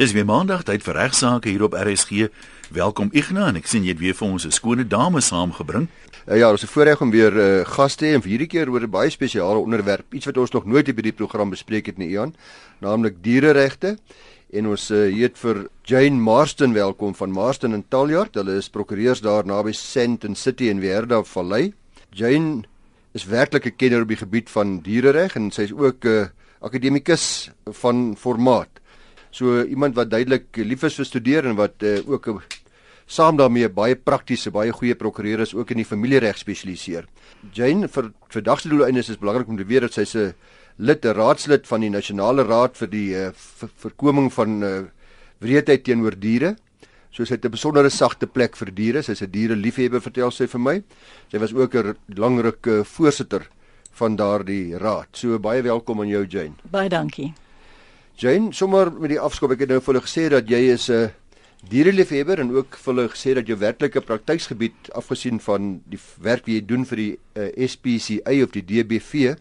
Dis weer maandag tyd vir regsaake hier op RSG. Welkom Ignas en ek sien jy het weer vir ons 'n skone dame saamgebring. Uh, ja, ons is voorreg om weer uh, gaste en vir hierdie keer oor 'n baie spesiale onderwerp, iets wat ons nog nooit by die program bespreek het nie, Ian, naamlik diereregte. En ons uh, heet vir Jane Marston welkom van Marston en Taljard. Hulle is prokureurs daar naby Sandton City in Weerda Vallei. Jane is werklik 'n kenner op die gebied van dierereg en sy is ook 'n uh, akademikus van formaat. So iemand wat duidelik lief is vir studeer en wat uh, ook uh, saam daarmee baie praktiese, baie goeie prokureur is ook in die familiereg spesialiseer. Jane vir vir dagsedoeleindes is belangrik om te weet dat sy 'n lid, raadslid van die Nasionale Raad vir die uh, voorkoming van uh, wreedheid teenoor diere. So sy het 'n besondere sagte plek vir diere. Sy's 'n diereliefhebber, vertel sy vir my. Sy was ook 'n langruk uh, voorsitter van daardie raad. So baie welkom aan jou Jane. Baie dankie. Jane, sommer met die afskop, ek het nou vir hulle gesê dat jy is 'n diereliefhebber en ook vir hulle gesê dat jou werklike praktyksgebied afgesien van die werk wat jy doen vir die uh, eh, SPCA of die DBV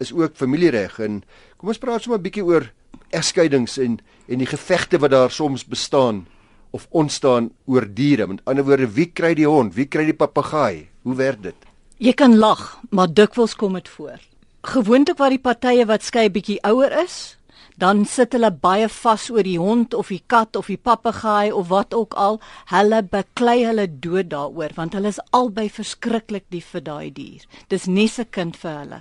is ook familiereg en kom ons praat sommer 'n bietjie oor egskeidings en en die gevegte wat daar soms bestaan of ontstaan oor diere. Met ander woorde, wie kry die hond? Wie kry die papegaai? Hoe werk dit? Jy kan lag, maar dikwels kom dit voor. Gewoonlik waar die partye wat skei bietjie ouer is, dan sit hulle baie vas oor die hond of die kat of die papegaai of wat ook al. Hulle beklei hulle dood daaroor want hulle is albei verskriklik lief vir daai dier. Dis nie se kind vir hulle.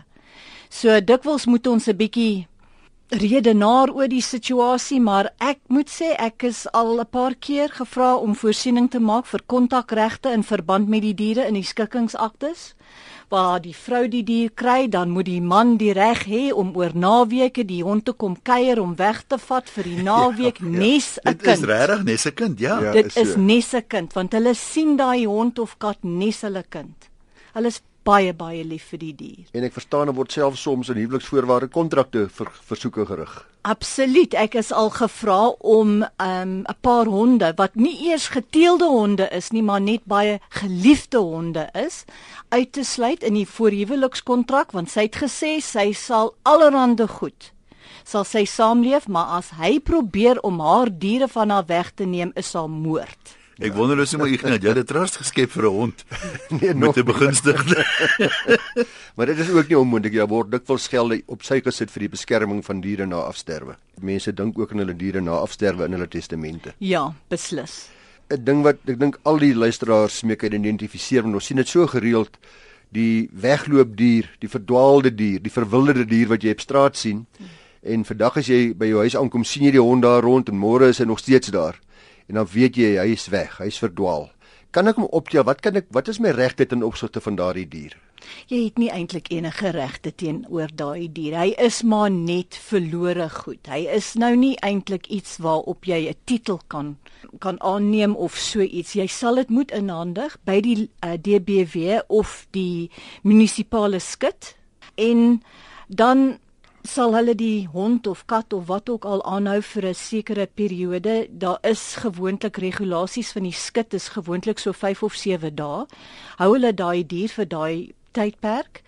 So dikwels moet ons 'n bietjie redenaar oor die situasie, maar ek moet sê ek is al 'n paar keer gevra om voorsiening te maak vir kontakregte in verband met die diere in die skikkingsaktes waar die vrou die dier kry, dan moet die man die reg hê om oor naweke die hond te kom kuier om weg te vat vir die naweek ja, nes 'n ja. kind. Dit is regtig nes 'n kind, ja. ja dit is, is nes 'n kind want hulle sien daai hond of kat nes hulle kind. Hulle is baie baie lief vir die dier. En ek verstaan dan word selfs soms in huweliksvoorwaarde kontrakte vir versoeke gerig. Absoluut. Ek is al gevra om 'n um, paar honde wat nie eers geteelde honde is nie, maar net baie geliefde honde is, uit te sluit in die voorhuwelikskontrak want sy het gesê sy sal allerhande goed sal sy saamleef, maar as hy probeer om haar diere van haar weg te neem, is haar moord. Ek wonder as jy maar Ignas jy het 'n trust geskep vir 'n hond. Nee, met 'n begunstigde. maar dit is ook nie onmoontlik jy word dikwels gelde op sy gesit vir die beskerming van diere na afsterwe. Mense dink ook aan hulle diere na afsterwe in hulle testamente. Ja, beslis. 'n Ding wat ek dink al die luisteraars mee kan identifiseer want ons sien dit so gereeld die wegloopdier, die verdwaalde dier, die verwilderde dier wat jy op straat sien. En vandag as jy by jou huis aankom, sien jy die hond daar rond en môre is hy nog steeds daar en dan weet jy hy is weg, hy's verdwaal. Kan ek hom optel? Wat kan ek wat is my regte ten opsigte van daardie dier? Jy het nie eintlik enige regte teenoor daai dier. Hy is maar net verlore goed. Hy is nou nie eintlik iets waarop jy 'n titel kan kan aanneem of so iets. Jy sal dit moet inhandig by die uh, eh, DBW of die munisipale skut en dan sal hulle die hond of kat of wat ook al aanhou vir 'n sekere periode. Daar is gewoonlik regulasies van die skit is gewoonlik so 5 of 7 dae. Hou hulle daai dier vir daai tydperk.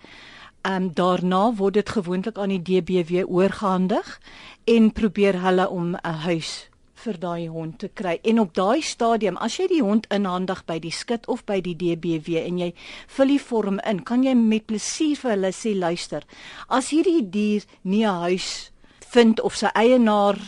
Ehm um, daarna word dit gewoonlik aan die DBW oorgehandig en probeer hulle om 'n huis vir daai hond te kry. En op daai stadium, as jy die hond inhandig by die skit of by die DBW en jy vul die vorm in, kan jy met plesier vir hulle sê luister. As hierdie dier nie 'n huis vind of sy eienaar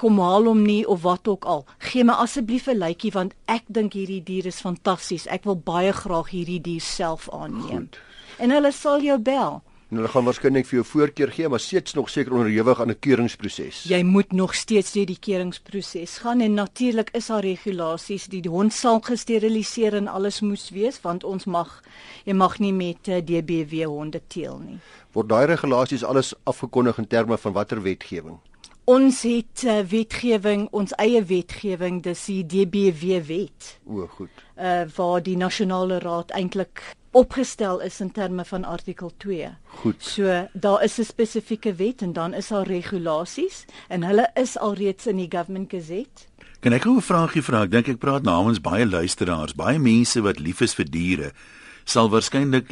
kom haal hom nie of wat ook al, gee my asseblief 'n lykie want ek dink hierdie dier is fantasties. Ek wil baie graag hierdie dier self aanneem. Goed. En hulle sal jou bel. En hulle gaan waarskynlik vir jou voorkeur gee, maar steeds nog seker onderhewig aan 'n keuringsproses. Jy moet nog steeds deur die keuringsproses gaan en natuurlik is daar regulasies. Die hond sal gesteriliseer en alles moes wees want ons mag jy mag nie met eh, DBW honde teel nie. Word daai regulasies alles afgekondig in terme van watter wetgewing? Ons het uh, wetgewing, ons eie wetgewing, dis die DBW wet. O, goed. Uh waar die nasionale raad eintlik opgestel is in terme van artikel 2. Goed. So daar is 'n spesifieke wet en dan is daar regulasies en hulle is alreeds in die Government Gazette. Kan ek 'n vraagie vra? Ek dink ek praat namens baie luisteraars, baie mense wat lief is vir diere. sal waarskynlik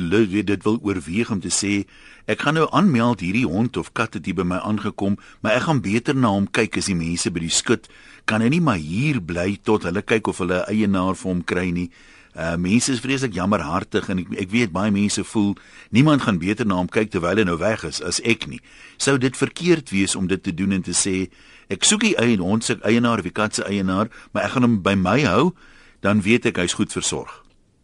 dit wil oorweeg om te sê ek gaan nou aanmeld hierdie hond of kat het hier by my aangekom, maar ek gaan beter na hom kyk as die mense by die skut kan hy nie maar hier bly tot hulle kyk of hulle 'n eienaar vir hom kry nie. Uh mense is vreeslik jammerhartig en ek ek weet baie mense voel niemand gaan beter na hom kyk terwyl hy nou weg is as ek nie. Sou dit verkeerd wees om dit te doen en te sê ek soek die eie hond se eienaar of die kat se eienaar, maar ek gaan hom by my hou, dan weet ek hy's goed versorg.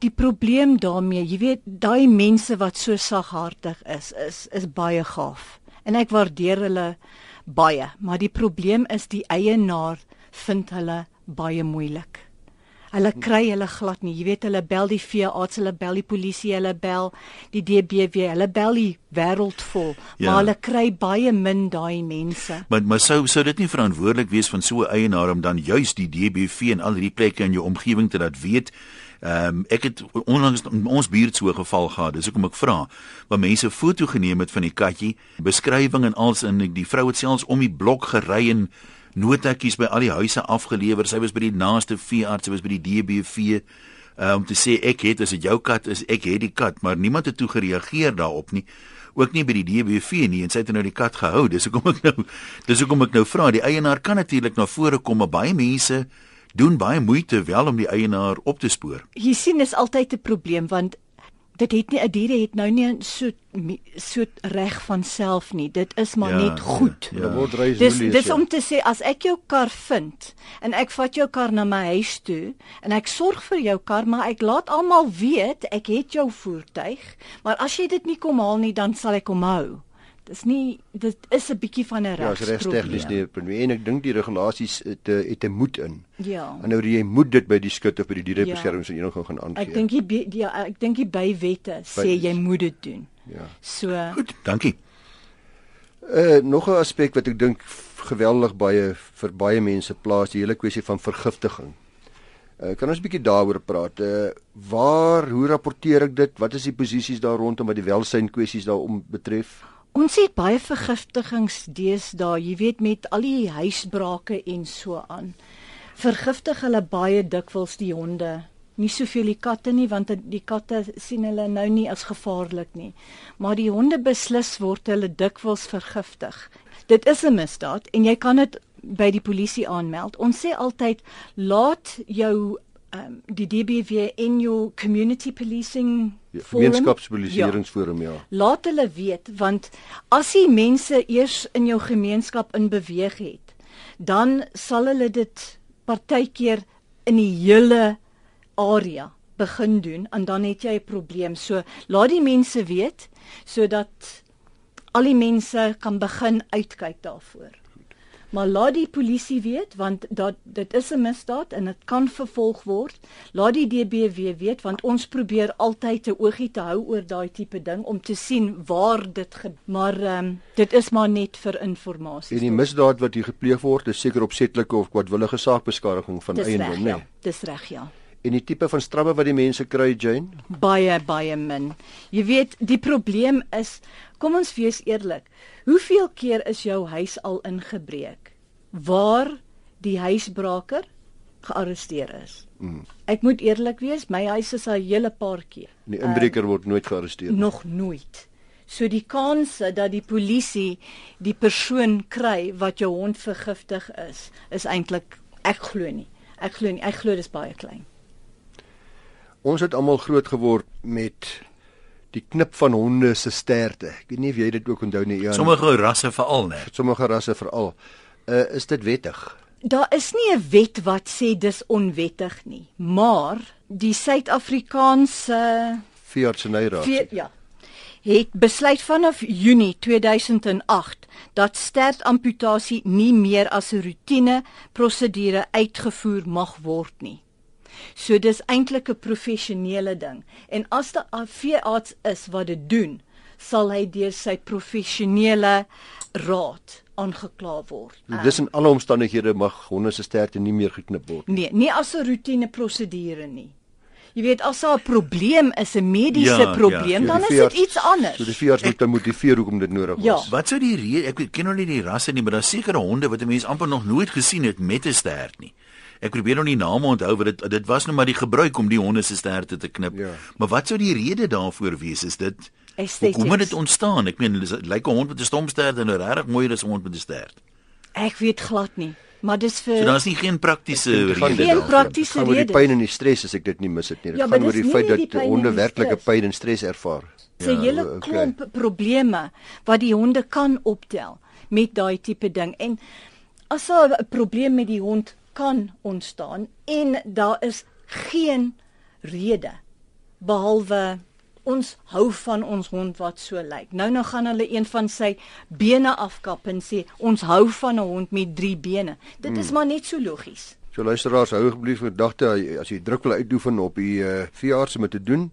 Die probleem daarmee, jy weet, daai mense wat so saghartig is, is is baie gaaf. En ek waardeer hulle baie, maar die probleem is die eienaar vind hulle baie moeilik. Hulle kry hulle glad nie. Jy weet hulle bel die veearts, hulle bel die polisie, hulle bel die DBW, hulle bel die wêreld vol, ja. maar hulle kry baie min daai mense. Maar maar sou sou dit nie verantwoordelik wees van so 'n eienaar om dan juis die DBV en al hierdie plekke in jou omgewing te laat weet? Ehm um, ek het onlangs ons buurt so 'n geval gehad. Dis hoekom ek vra. Waar mense foto geneem het van die katjie, beskrywing en alles in die vrou het selfs om die blok gery en noodhekkies by al die huise afgelewer. Sy was by die naaste veearts, sy was by die DBV uh, om te sê ek het as dit jou kat is, ek het die kat, maar niemand het toe gereageer daarop nie. Ook nie by die DBV nie en sy het nou die kat gehou. Dis hoekom ek nou dis hoekom ek nou vra. Die eienaar kan natuurlik na vore kom, maar baie mense doen baie moeite wel om die eienaar op te spoor. Jy sien is altyd 'n probleem want dit het nie 'n diere het nou nie so so reg van self nie. Dit is maar ja, net goed. Ja, ja. Dis dis om te sê as ek jou kar vind en ek vat jou kar na my huis toe en ek sorg vir jou kar, maar ek laat almal weet ek het jou voertuig, maar as jy dit nie kom haal nie, dan sal ek hom hou. Dis nie dit is 'n bietjie van 'n reg. Ja, probleem en ek dink die regulasies het eh, het 'n moed in. Ja. En nou jy moet dit by die skut of by die dierebeskermingsvereniging ja. gaan aangee. Ek dink jy ja, ek dink jy by wette sê by, jy moet dit doen. Ja. So Goed, dankie. Uh nog 'n aspek wat ek dink geweldig baie vir baie mense plaas, die hele kwessie van vergiftiging. Uh, kan ons 'n bietjie daaroor praat? Uh waar, hoe rapporteer ek dit? Wat is die posisies daar rondom wat die welsyn kwessies daarom betref? Ons het baie vergiftigings deesdae, jy weet met al die huisbrake en so aan. Vergiftig hulle baie dikwels die honde. Nie soveel die katte nie want die katte sien hulle nou nie as gevaarlik nie. Maar die honde beslis word hulle dikwels vergiftig. Dit is 'n misdaad en jy kan dit by die polisie aanmeld. Ons sê altyd laat jou um, die DBW in jou community policing ja, gemeenskapspoliseringsforum ja. ja. Laat hulle weet want as die mense eers in jou gemeenskap in beweeg het, dan sal hulle dit partykeer in die hele area begin doen en dan het jy 'n probleem. So laat die mense weet sodat al die mense kan begin uitkyk daarvoor maar laat die polisie weet want dat dit is 'n misdaad en dit kan vervolg word. Laat die DBW weet want ons probeer altyd 'n oogie te hou oor daai tipe ding om te sien waar dit maar um, dit is maar net vir inligting. En die misdaad wat hier gepleeg word is seker opsetlike of kwadwillige saakbeskadiging van eiendom, nee. Ja, dis reg, ja. En die tipe van strawwe wat die mense kry, Jane? Baie baie min. Jy weet, die probleem is, kom ons wees eerlik. Hoeveel keer is jou huis al ingebreek waar die huisbraker gearresteer is? Mm. Ek moet eerlik wees, my huis is al 'n hele paar keer. Die inbreker uh, word nooit gearresteer nie. Nog nooit. So die kanse dat die polisie die persoon kry wat jou hond vergiftig is, is eintlik ek glo nie. Ek glo nie. Ek glo dis baie klein. Ons het almal groot geword met die knip van honde se sterte. Ek weet nie of jy dit ook onthou nie, Jan. Sommige rasse veral, né? Sommige rasse veral. Uh is dit wettig? Daar is nie 'n wet wat sê dis onwettig nie, maar die Suid-Afrikaanse Veeartsenyraad ja het besluit vanaf Junie 2008 dat stertamputasie nie meer as 'n roetine prosedure uitgevoer mag word nie. So dis eintlik 'n professionele ding. En as daar 'n veearts is wat dit doen, sal hy deur sy professionele raad aangekla word. So, dis in alle omstandighede mag honde se sterte nie meer geknip word nie. Nee, nie as 'n roetine prosedure nie. Jy weet as daar 'n probleem is, 'n mediese ja, ja. probleem, ja. dan is dit iets anders. So die veearts moet dan motiveer hoekom dit nodig ja. is. Wat sou die rede, ek ken nog nie die rasse nie, maar daar sekerre honde wat 'n mens amper nog nooit gesien het met 'n stert nie. Ek probeer nou nie name onthou wat dit dit was nou maar die gebruik om die honde se sterte te knip. Ja. Maar wat sou die rede daarvoor wees? Is dit Aesthetics. Hoe kom dit ontstaan? Ek meen, dit lyk 'n hond met 'n stompstert en 'n regtig mooi is 'n hond met 'n stert. Ek weet glad nie, maar dis vir So daar's nie geen praktiese rede Geen praktiese Dit gaan oor die pyn en die stres as ek dit nie mis het nie. Dit Ja, gaan maar oor die feit die dat en honde die werklike pyn en stres ervaar. se ja, hele okay. klomp probleme wat die honde kan optel met daai tipe ding. En as daar 'n probleem met die hond kan ontstaan en daar is geen rede behalwe ons hou van ons hond wat so lyk. Nou nou gaan hulle een van sy bene afkap en sê ons hou van 'n hond met 3 bene. Dit Hmm. is maar net so logies. So luisteraars, hou asseblief gedagte as jy druk wil uitoefen op die uh, veearts om te doen.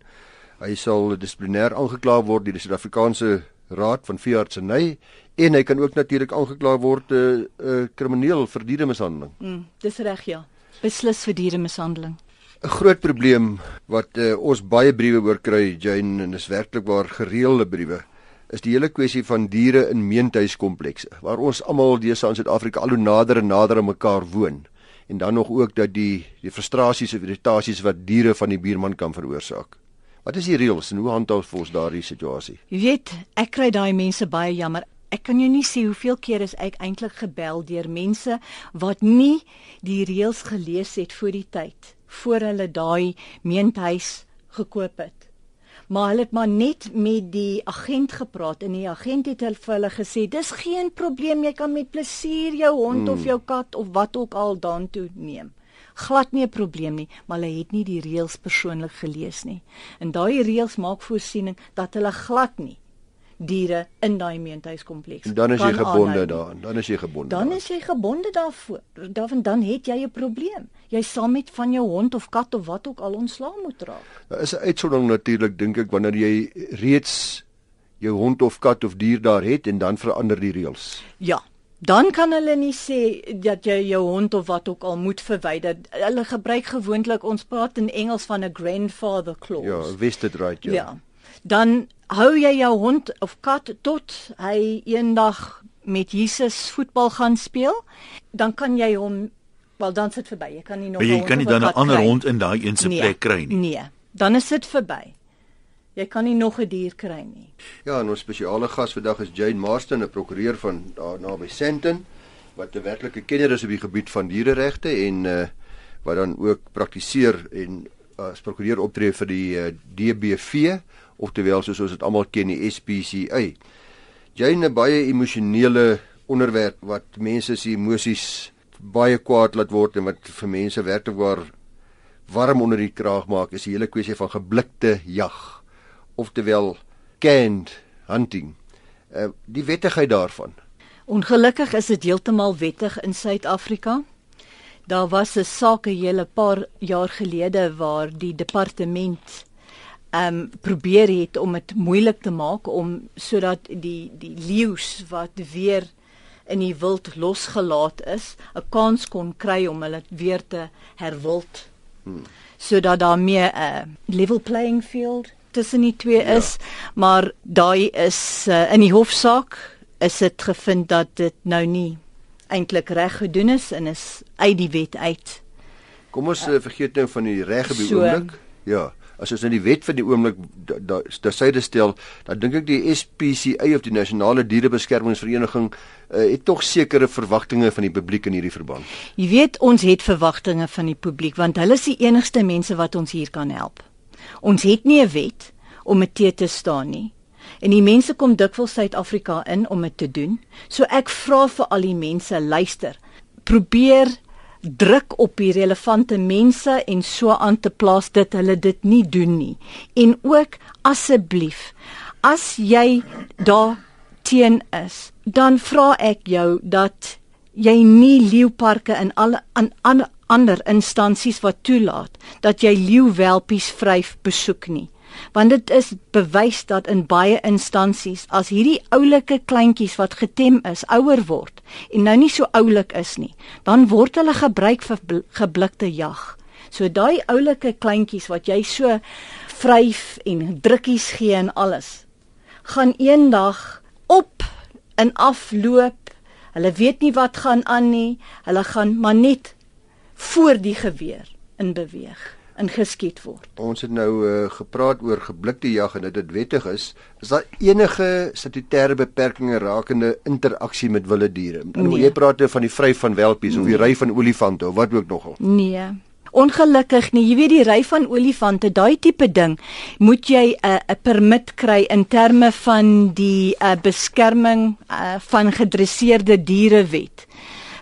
Hy sal dissiplinêr aangekla word deur die Suid-Afrikaanse Raad van Veeartseny en hy kan ook natuurlik aangekla word 'n uh, uh, krimineel vir dieremishandeling. Mm, dis reg ja. Beslis vir dieremishandeling. 'n Groot probleem wat uh, ons baie briewe oor kry, Jane, en dis werklik waar gereelde briewe is die hele kwessie van diere in meentuiskomplekse waar ons almal deesdae in Suid-Afrika al hoe nader en nader aan mekaar woon en dan nog ook dat die die frustrasies of irritasies wat diere van die buurman kan veroorsaak. Wat is die reëls en hoe handhaaf ons daardie situasie? Jy weet, ek kry daai mense baie jammer. Ek kan jou nie sê hoeveel keer is ek eintlik gebel deur mense wat nie die reëls gelees het voor die tyd voor hulle daai meentuis gekoop het. Maar hulle het maar net met die agent gepraat en die agent het hulle vir hulle gesê dis geen probleem jy kan met plesier jou hond hmm. of jou kat of wat ook al daartoe neem. Glad nie 'n probleem nie, maar hulle het nie die reëls persoonlik gelees nie. En daai reëls maak voorsiening dat hulle glad nie diere in daai meentuiskompleks En dan is jy gebonde daaraan. Dan is jy gebonde. Dan is jy gebonde daarvoor. Daarvan dan het jy 'n probleem. Jy sal met van jou hond of kat of wat ook al ontslaa moet raak. Daar is 'n uitsondering natuurlik dink ek wanneer jy reeds jou hond of kat of dier daar het en dan verander die reëls. Ja. Dan kan hulle nie sê dat jy jou hond of wat ook al moet verwyder. Hulle gebruik gewoonlik ons praat in Engels van 'n grandfather clause. Ja, vested right ja. Ja. Dan hou jy jou hond of kat tot hy eendag met Jesus voetbal gaan speel, dan kan jy hom wel dan sit verby. Jy kan nie nog 'n jy hond kan nie dan 'n ander kry. hond in daai een se plek kry nie. Nee, dan is dit verby. Jy kan nie nog 'n dier kry nie. Ja, en ons spesiale gas vandag is Jane Marston, 'n prokureur van daar naby Sandton wat 'n werklike kenner is op die gebied van diereregte en uh wat dan ook praktiseer en uh, as prokureur optree vir die uh, DBV, oftewel soos ons dit almal ken die SPCA. Jane 'n baie emosionele onderwerp wat mense se emosies baie kwaad laat word en wat vir mense werklik waar warm onder die kraag maak is die hele kwessie van geblikte jag oftewel canned hunting. Uh die wettigheid daarvan. Ongelukkig is dit heeltemal wettig in Suid-Afrika. Daar was 'n saak 'n hele paar jaar gelede waar die departement um, probeer het om dit moeilik te maak om sodat die die leeu's wat weer in die wild losgelaat is, 'n kans kon kry om hulle weer te herwild. Hmm. Sodat daar meer 'n uh, level playing field tussen die twee Ja. is, maar daai is uh, in die hofsaak is dit gevind dat dit nou nie eintlik reg gedoen is en is uit die wet uit. Kom ons uh, vergeet nou van die reg op die So. oomblik. Ja, as ons in die wet van die oomblik daar syde stel, dan dink ek die SPCA of die Nasionale Dierebeskermingsvereniging uh, het tog sekere verwagtinge van die publiek in hierdie verband. Jy weet ons het verwagtinge van die publiek want hulle is die enigste mense wat ons hier kan help. Ons het nie 'n wet om dit te staan nie. En die mense kom dikwels Suid-Afrika in om dit te doen. So ek vra vir al die mense, luister. Probeer druk op die relevante mense en so aan te plaas dat hulle dit nie doen nie. En ook asseblief, as jy daar teen is, dan vra ek jou dat jy nie leeuparke in alle aan, aan ander instansies wat toelaat dat jy leeuwelpies vryf besoek nie want dit is bewys dat in baie instansies as hierdie oulike kleintjies wat getem is ouer word en nou nie so oulik is nie dan word hulle gebruik vir bl- geblikte jag. So daai oulike kleintjies wat jy so vryf en drukkies gee en alles gaan eendag op en afloop hulle weet nie wat gaan aan nie. Hulle gaan maar net voor die geweer in beweeg in geskiet word. Ons het nou uh, gepraat oor geblikte jag en dit dit wettig is. Is daar enige statutêre beperkings rakende interaksie met wilde diere? Nee. Jy praat nou van die vry van welpies nee. of die ry van olifante of wat ook nogal. Nee. Ongelukkig nie. Jy weet die ry van olifante, daai tipe ding, moet jy 'n uh, 'n permit kry in terme van die uh, beskerming uh, van gedresseerde dierewet.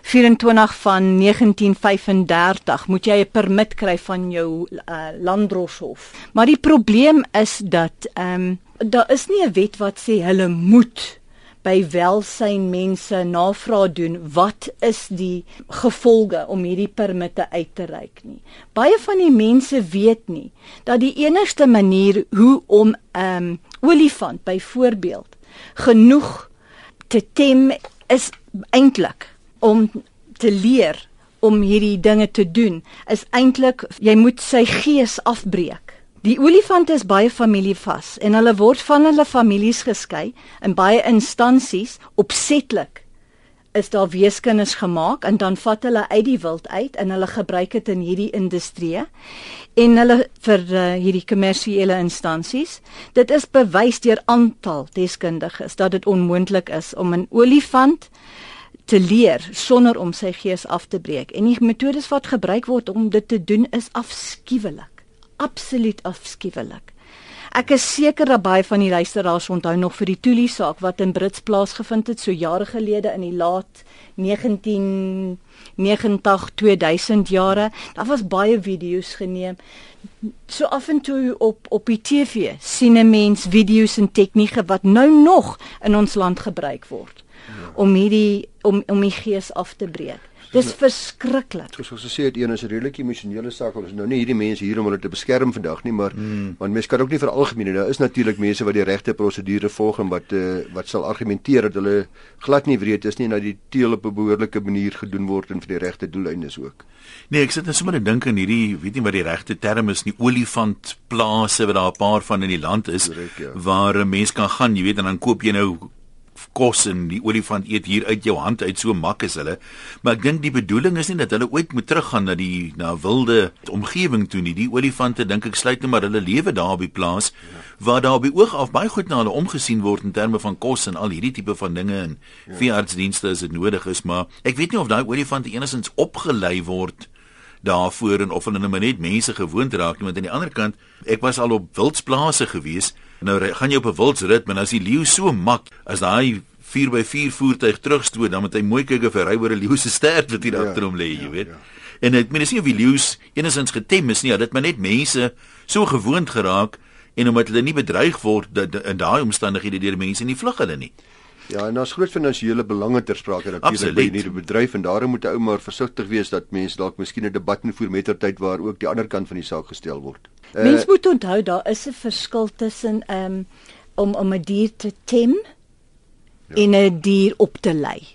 24 van 1935 moet jy 'n permit kry van jou uh, landdroshof. Maar die probleem is dat ehm um, daar is nie 'n wet wat sê hulle moet by welsyn mense navraag doen wat is die gevolge om hierdie permitte uit te reik nie. Baie van die mense weet nie dat die enigste manier hoe om 'n um, olifant byvoorbeeld genoeg te tem is eintlik om te leer om hierdie dinge te doen is eintlik jy moet sy gees afbreek. Die olifante is baie familievas en hulle word van hulle families geskei in baie instansies opsetlik is daar weeskennis gemaak en dan vat hulle uit die wild uit en hulle gebruik dit in hierdie industrie en hulle vir uh, hierdie kommersiële instansies dit is bewys deur aantal deskundiges dat dit onmoontlik is om 'n olifant te leer sonder om sy gees af te breek. En die metodes wat gebruik word om dit te doen is afskuwelik. Absoluut afskuwelik. Ek is seker dat baie van die luisteraars onthou nog vir die Tuli saak wat in Brits plaasgevind het so jare gelede in die laat 1990 2000 jare. Daar was baie video's geneem. So af en toe op op die TV sien 'n mens video's en tegnieke wat nou nog in ons land gebruik word om hierdie om om die gees af te breek. Dis verskriklik. Soos ons gesê het, een is 'n redelike emosionele saak. Ons is nou nie hierdie mense hier om hulle te beskerm vandag nie, maar hmm. want mense kan ook nie vir algemeen. Daar is natuurlik mense wat die regte prosedure volg en wat uh, wat sal argumenteer dat hulle glad nie wreed is nie en dat die teel op 'n behoorlike manier gedoen word en vir die regte doeleindes ook. Nee, ek sit net sommer te dink aan hierdie, weet nie wat die regte term is nie, olifantplase wat daar 'n paar van in die land is Correct, ja. waar 'n mens kan gaan, jy weet, en dan koop jy nou kos en die olifant eet hier uit jou hand uit so mak is hulle. Maar ek dink die bedoeling is nie dat hulle ooit moet teruggaan na die na wilde omgewing toe nie. Die olifante dink ek sluit net maar hulle lewe daar op die plaas ja. waar daar op die oog af baie goed na hulle omgesien word in terme van kos en al hierdie tipe van dinge en ja. veeartsdienste as dit nodig is, maar ek weet nie of daai olifante enigstens opgelei word daarvoor en of hulle net mense gewoond raak nie want aan die ander kant ek was al op wildsplase gewees Nou gaan jy op 'n wildsrit, maar as die leeu so mak, as daai 4x4 voertuig terugstoot, dan moet hy mooi kyk of hy ry oor 'n leeu se stert wat hier ja, agter hom lê, jy ja, weet. Ja. En ek meen as jy of die leeu's enigsins getem is nie, dit maar net mense so gewoond geraak en omdat hulle nie bedreig word dat in daai omstandighede deur mense nie vlug hulle nie. Ja, en daar's groot finansiële belange ter sprake natuurlik by hierdie bedryf en daarom moet 'n ou maar versigtig wees dat mense dalk miskien 'n debat voer met tertyd waar ook die ander kant van die saak gestel word. Uh, Mens moet onthou daar is 'n verskil tussen um, om om 'n dier te tem ja. en 'n dier op te lei.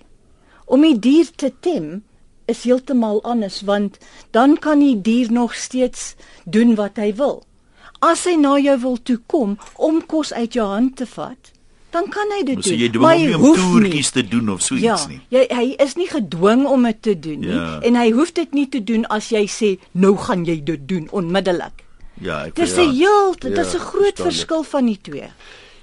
Om 'n die dier te tem is heeltemal anders want dan kan die dier nog steeds doen wat hy wil. As hy na jou wil toe kom om kos uit jou hand te vat, dan kan hy dit doen. So jy doen maar nie om toertjies te doen of so ja, iets nie. Ja, hy is nie gedwing om dit te doen nie ja. en hy hoef dit nie te doen as jy sê nou gaan jy dit doen onmiddellik. Ja, ek Dis 'n ja, heel, dit is 'n ja, groot verskil van die twee.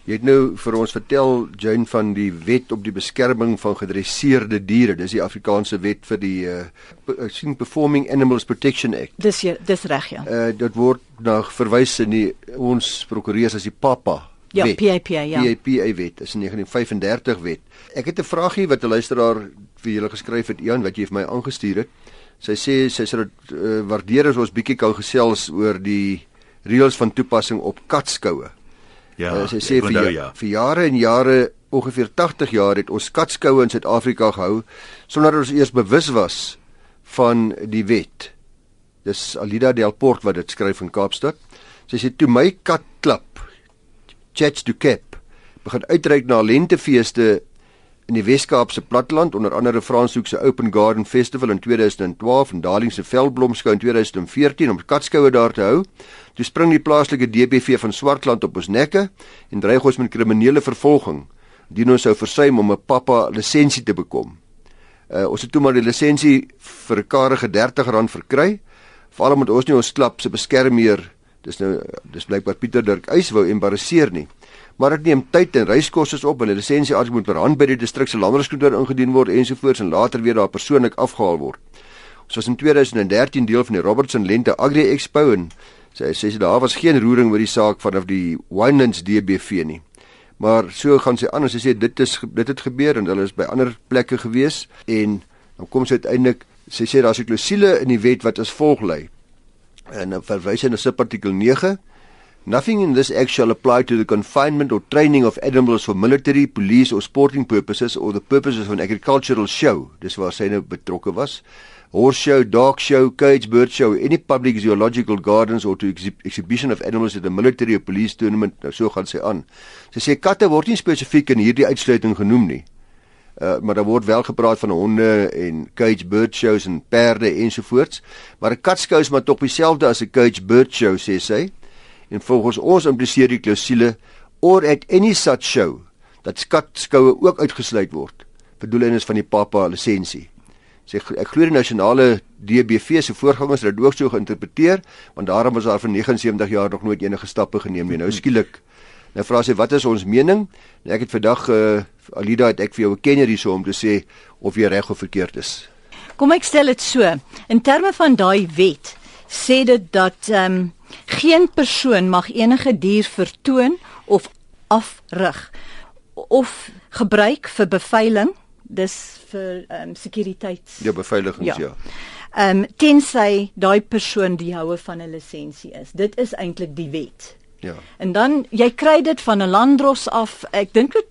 Jy het nou vir ons vertel Jane van die wet op die beskerming van gedresseerde diere. Dis die Afrikaanse wet vir die uh sien Performing Animals Protection Act. Dis ja, dis reg ja. Uh dit word na verwys in die ons prokureurs as die PAPA Ja, PAPA, ja. PAPA wet is 'n 1935 wet. Ek het 'n vragie wat 'n luisteraar vir julle geskryf het, Ian, wat jy vir my aangestuur het. Sy sê sy sê dit uh, waardeer as ons bietjie kan gesels oor die reëls van toepassing op katskoue. Ja, uh, sy sê vir, nou, ja. vir jare en jare, ongeveer 80 jaar het ons katskoue in Suid-Afrika gehou sonder dat ons eers bewus was van die wet. Dis Alida Delport wat dit skryf in Kaapstad. Sy sê toe my kat klap Chats du Cap begin uitreik na lentefeeste in die Wes-Kaapse platteland onder andere Franshoek se Open Garden Festival in 2012 en Darling se Veldblomskou in 2014 om katskoue daar te hou. Toe spring die plaaslike DBV van Swartland op ons nekke en dreig ons met kriminele vervolging indien ons sou versuim om 'n pappa lisensie te bekom. Uh, ons het toe maar die lisensie vir 'n karige R30 verkry. Veral omdat ons nie ons klap se beskermheer, dis nou dis blykbaar Pieter Dirk Eis wou embarrasseer nie. Maar dit neem tyd en reiskoste op en die lisensie altyd moet per hand by die distrik se landboukantoor ingedien word ensovoorts en later weer daar persoonlik afgehaal word. Ons was in 2013 deel van die Robertson Lente Agri Expo en sy sê daar was geen roering oor die saak vanaf die Winelands DBV nie. Maar so gaan sy aan en sy sê dit is dit het gebeur en hulle is by ander plekke gewees en dan kom sy uiteindelik sy sê daar's 'n klousule in die wet wat as volg lê. En dan verwys hy na subartikel 9 Nothing in this act shall apply to the confinement or training of animals for military, police or sporting purposes or the purposes of an agricultural show. Dis waar sy nou betrokke was horse show, dog show, cage bird show, any public zoological gardens or to exhi exhibition of animals at a military or police tournament, nou so gaan sy aan. Sy sê katte word nie spesifiek in hierdie uitsluiting genoem nie. Uh, maar daar word wel gepraat van honde en cage bird shows en perde ensovoorts, maar 'n katskou is maar tog dieselfde as 'n cage bird show sê sy. En volgens ons impliseer die klousule or at any such show dat katskoue ook uitgesluit word vir doeleindes van die papa lisensie. Sê ek glo die nasionale DBV se voorgangers het dit ook so geïnterpreteer want daarom was daar vir 79 jaar nog nooit enige stappe geneem nie. Nou skielik nou vra sy wat is ons mening en ek het vandag uh, Alida het ek vir jou 'n kenner hierso om te sê of jy reg of verkeerd is kom ek stel dit so in terme van daai wet sê dit dat ehm um, geen persoon mag enige dier vertoon of afrig of gebruik vir beveiling dis vir ehm um, sekuriteits Ja, beveiligings ja. ja. Ehm um, tensy daai persoon die houe van 'n lisensie is. Dit is eintlik die wet. Ja. En dan jy kry dit van 'n landdros af. Ek dink dit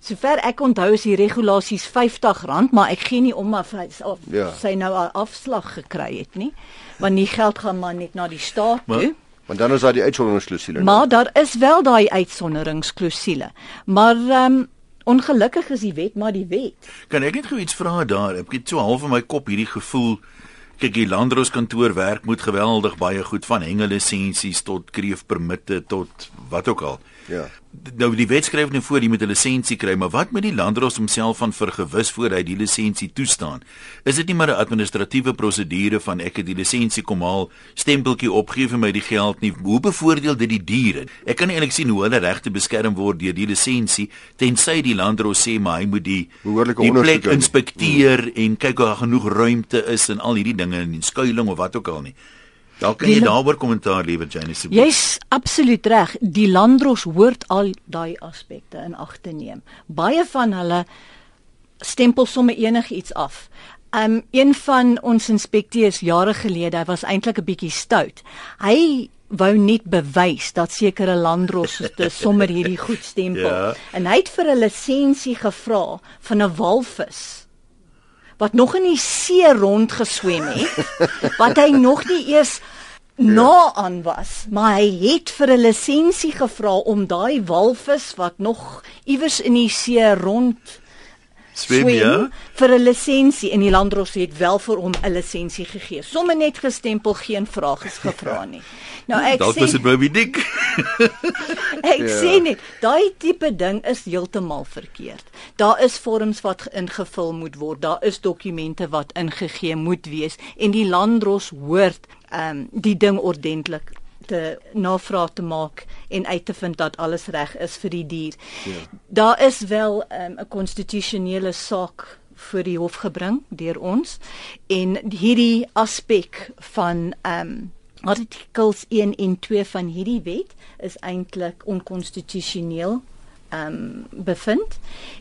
sover ek onthou is die regulasies R50, maar ek gee nie om of hy of ja. sy nou 'n afslag gekry het nie. Want die geld gaan maar net na die staat maar, toe. Want dan is daar die uitsonderingsklousule. Maar daar is wel daai uitsonderingsklousule. Maar ehm um, Ongelukkig is die wet maar die wet. Kan ek net gou iets vra daar? Ek het so half in my kop hierdie gevoel kyk die landrooskantoor werk moet geweldig baie goed van hengelisensies tot kreefpermitte tot wat ook al. Ja. Nou die wet skryf net voor jy met 'n lisensie kry, maar wat met die landros homself van vergewis voor hy die lisensie toestaan? Is dit nie maar 'n administratiewe prosedure van ek het die lisensie kom haal, stempeltjie opgee vir my die geld nie? Hoe bevoordeel dit die diere? Ek kan nie eintlik sien hoe hulle regte beskerm word deur die lisensie tensy die landros sê maar hy moet die behoorlike ondersoek inspekteer hmm. en kyk of daar genoeg ruimte is en al hierdie dinge in skuilings of wat ook al nie. Dalk kan jy daaroor kommentaar lewer Janice. Jy's absoluut reg. Die landdros hoort al daai aspekte in ag te neem. Baie van hulle stempel sommer enigiets af. Um een van ons inspekteurs jare gelede, hy was eintlik 'n bietjie stout. Hy wou net bewys dat sekere landdrosse sommer hierdie goed stempel. ja. En hy het vir 'n lisensie gevra van 'n walvis wat nog in die see rond geswem het wat hy nog nie eers na aan was maar hy het vir 'n lisensie gevra om daai walvis wat nog iewers in die see rond swem, swem ja? vir 'n lisensie en die landdros het wel vir hom 'n lisensie gegee somme net gestempel geen vrae gevra nie Nou ek Dalk was dit Moby Dick. ek ja. sê net, daai tipe ding is heeltemal verkeerd. Daar is vorms wat ingevul moet word, daar is dokumente wat ingegee moet wees en die landdros hoort ehm um, die ding ordentlik te navraag te maak en uit te vind dat alles reg is vir die dier. Ja. Daar is wel ehm, 'n um, konstitusionele saak vir die hof gebring deur ons en hierdie aspek van ehm um, artikels 1 en 2 van hierdie wet is eintlik onkonstitusioneel um, bevind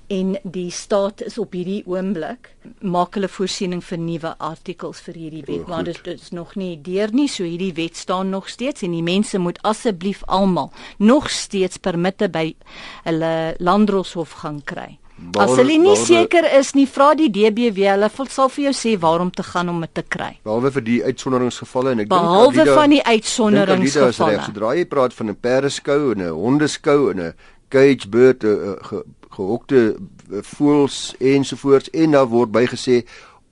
en die staat is op hierdie oomblik maak hulle voorsiening vir nuwe artikels vir hierdie wet oh, maar dit is nog nie deur nie so hierdie wet staan nog steeds en die mense moet asseblief almal nog steeds permitte by hulle landdroshof gaan kry As hulle nie seker is nie, vra die DBW, hulle sal vir jou sê waarom te gaan om dit te kry. Behalwe vir die uitsonderingsgevalle en ek dink Behalwe van die uitsonderingsgevalle. Sodra jy praat van 'n perdeskou en 'n hondeskou en 'n cage bird, 'n ge, gehokte voëls ensovoorts en daar word bygesê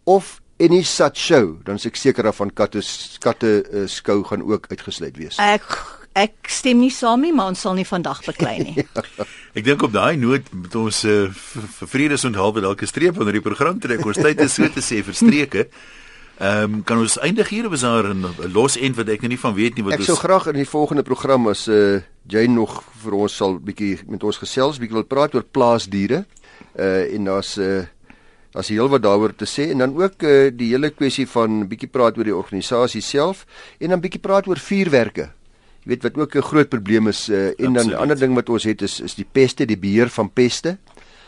of any such show, dan is ek seker af van katte katte uh, skou gaan ook uitgesluit wees. Ek Ek stem nie saam nie, maar ons sal nie vandag beklei nie. Ek dink op daai noot met ons uh, vir vredesondhalwe dalk 'n streep onder die program trek. Ons tyd is so te sê verstreke. Ehm um, kan ons eindig hier is daar 'n los end wat ek nou nie van weet nie wat ek sou graag in die volgende program as uh Jane nog vir ons sal bietjie met ons gesels, bietjie wil praat oor plaasdiere. Uh en daar's uh daar's heel wat daaroor te sê en dan ook uh die hele kwessie van bietjie praat oor die organisasie self en dan bietjie praat oor vuurwerke. Jy weet wat ook 'n groot probleem is uh en dan 'n ander ding wat ons het is is die peste, die beheer van peste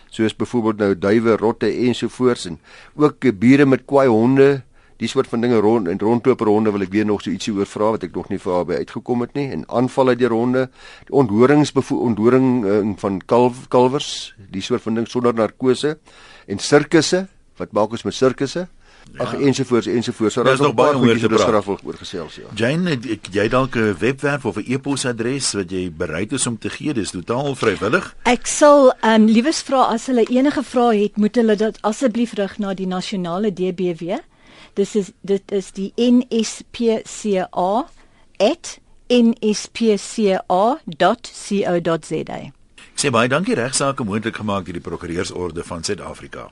soos byvoorbeeld nou duwe, rotte ensovoorts en ook uh, bure met kwaai honde die soort van dinge rond en rondloper honde wil ek weer nog so ietsie oor vra wat ek nog nie vir haar by uitgekom het nie. En aanvalle deur honde die onthorings onthoring uh, van kalf, kalwers die soort van ding sonder narkose en sirkusse wat maak ons met sirkusse? Ag ja. ensovoorts. Ensovoorts so daar's nog baie oor te praat. oor gesels ja. Jane ek jy dalk 'n webwerf of 'n e-posadres wat jy bereid is om te gee? Dis totaal vrywillig. Ek sal um, liewes vra as hulle enige vrae het moet hulle dit asseblief rig na die nasionale DBW Dis is dit is die nspca@nspca.co.za. Sê baie dankie regsaake moontlik gemaak deur die Prokureursorde van Suid-Afrika.